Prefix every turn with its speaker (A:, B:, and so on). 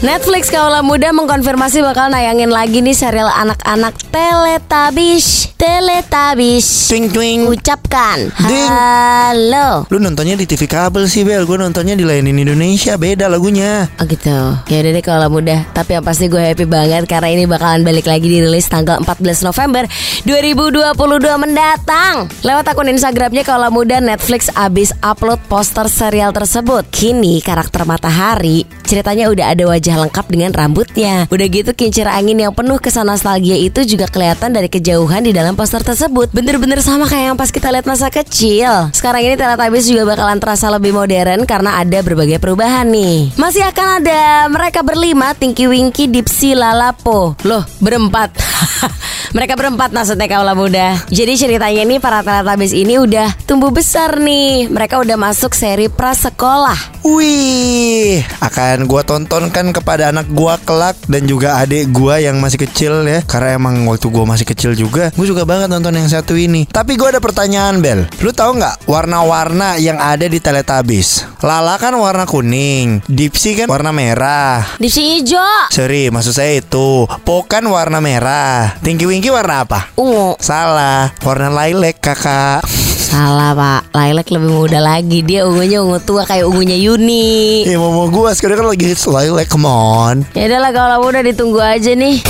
A: Netflix Kaula Muda mengkonfirmasi bakal nayangin lagi nih serial anak-anak Teletubbies. Teletubbies.
B: Twing twing.
A: Ucapkan
B: Ding.
A: halo.
B: Lu nontonnya di TV kabel sih Bel Gue nontonnya di layanin Indonesia Beda lagunya
A: Oh gitu Ya udah deh kalau mudah Tapi yang pasti gue happy banget Karena ini bakalan balik lagi dirilis tanggal 14 November 2022 mendatang Lewat akun Instagramnya kalau muda Netflix abis upload poster serial tersebut Kini karakter Matahari Ceritanya udah ada wajah lengkap dengan rambutnya. Udah gitu kincir angin yang penuh kesan nostalgia itu juga kelihatan dari kejauhan di dalam poster tersebut. Bener-bener sama kayak yang pas kita lihat masa kecil. Sekarang ini Teletubbies juga bakalan terasa lebih modern Karena ada berbagai perubahan nih. Masih akan ada mereka berlima Tinky Winky, Dipsy, Lalapo. Loh berempat. Mereka berempat maksudnya kaulah muda. Jadi ceritanya nih para Teletubbies ini udah tumbuh besar nih. Mereka udah masuk seri prasekolah.
B: Wih, akan gua tontonkan kepada anak gua kelak dan juga adik gua yang masih kecil ya. Karena emang waktu gua masih kecil juga, gue suka banget nonton yang satu ini. Tapi gua ada pertanyaan Bel, lu tahu nggak warna-warna yang ada di Teletubbies? Lala kan warna kuning, Dipsy kan warna merah.
A: Dipsy hijau
B: Sorry, maksud saya itu. Po kan warna merah. Tinky Winky warna apa?
A: Ungu
B: Salah, warna lilac kakak.
A: Salah pak. Lilac lebih muda lagi. Dia ungunya ungu tua kayak ungunya Yuni.
B: Ya mau gua sekarang kan lagi hits lilac, come on.
A: Ya udahlah kalau udah ditunggu aja nih